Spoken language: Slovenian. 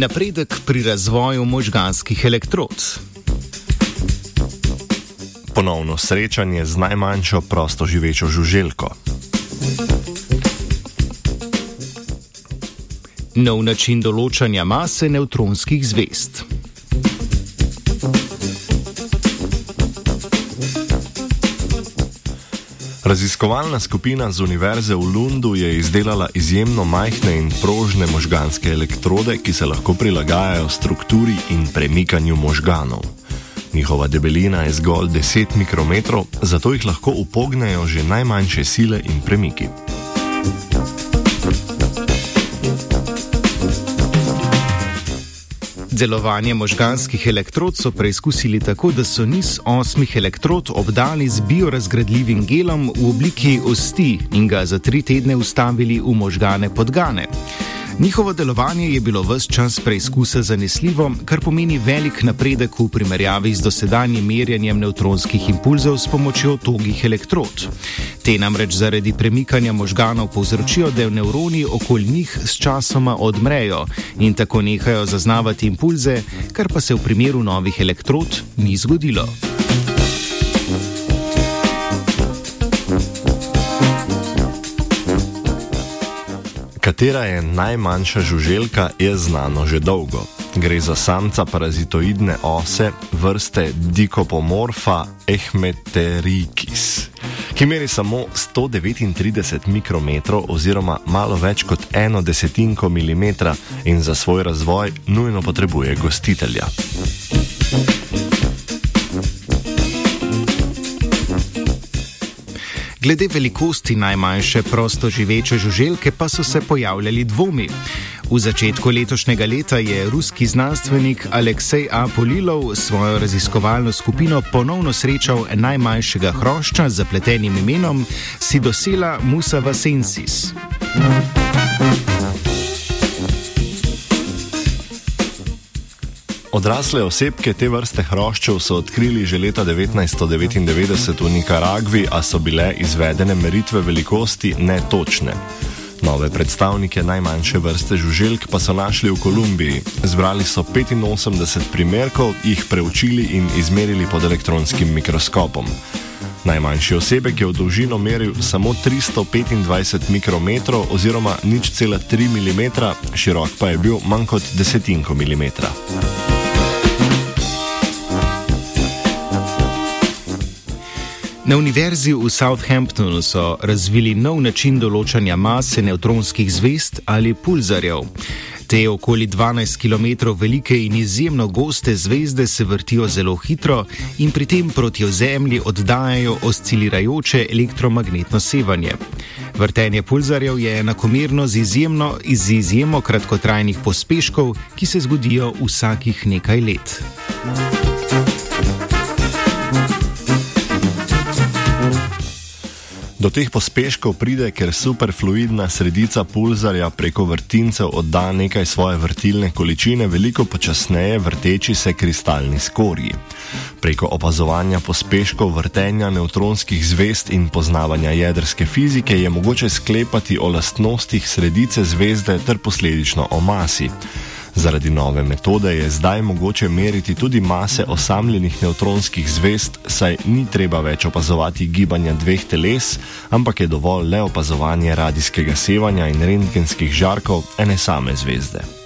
napredek pri razvoju možganskih elektrod. Ponovno srečanje z najmanjšo prosto živečo žuželko. Nov način določanja mase nevtronskih zvest. Raziskovalna skupina z Univerze v Lundu je izdelala izjemno majhne in prožne možganske elektrode, ki se lahko prilagajajo strukturi in premikanju možganov. Njihova debelina je zgolj 10 mikrometrov, zato jih lahko upognejo že najmanjše sile in premiki. Delovanje možganskih elektrod so preizkusili tako, da so niz osmih elektrod obdali z biorazgradljivim gelom v obliki osti in ga za tri tedne ustavili v možgane podgane. Njihovo delovanje je bilo vse čas preizkusa zanesljivo, kar pomeni velik napredek v primerjavi z dosedanjim merjanjem nevtronskih impulzov s pomočjo togih elektrod. Te namreč zaradi premikanja možganov povzročijo, da nevroni okoli njih s časoma odmrejo in tako nehajo zaznavati impulze, kar pa se v primeru novih elektrod ni zgodilo. Katera je najmanjša žuželka, je znano že dolgo. Gre za samca parazitoidne ose vrste Dicopomorpha ehmeterikis, ki meri samo 139 mikrometrov oziroma malo več kot eno desetinko milimetra in za svoj razvoj nujno potrebuje gostitelja. Glede velikosti najmanjše prosto živeče žuželke pa so se pojavljali dvomi. V začetku letošnjega leta je ruski znanstvenik Aleksej A. Polilov svojo raziskovalno skupino ponovno srečal najmanjšega hrošča z zapletenim imenom Sidosela musavasensis. Odrasle osebke te vrste hroščev so odkrili že leta 1999 v Nikaragvi, a so bile izvedene meritve velikosti netočne. Nove predstavnike najmanjše vrste žuželk pa so našli v Kolumbiji. Zbrali so 85 primerkov, jih preučili in izmerili pod elektronskim mikroskopom. Najmanjši osebek je v dolžino meril samo 325 mikrometrov oziroma nič cela 3 mm, širok pa je bil manj kot desetinko milimetra. Na univerzi v Southamptonu so razvili nov način določanja mase nevtronskih zvest ali pulzarjev. Te okoli 12 km velike in izjemno goste zvezde se vrtijo zelo hitro in pri tem proti Zemlji oddajajo oscilirajoče elektromagnetno sevanje. Vrtenje pulzarjev je enakomerno z, izjemno, z izjemo kratkotrajnih pospeškov, ki se zgodijo vsakih nekaj let. Do teh pospeškov pride, ker superfluidna sredica pulzarja preko vrtincev odda nekaj svoje vrtilne količine veliko počasneje vrteči se kristalni skorji. Preko opazovanja pospeškov vrtenja nevtronskih zvest in poznavanja jedrske fizike je mogoče sklepati o lastnostih sredice zvezde ter posledično o masi. Zaradi nove metode je zdaj mogoče meriti tudi mase osamljenih nevtronskih zvest, saj ni treba več opazovati gibanja dveh teles, ampak je dovolj le opazovanje radijskega sevanja in rentgenskih žarkov ene same zvezde.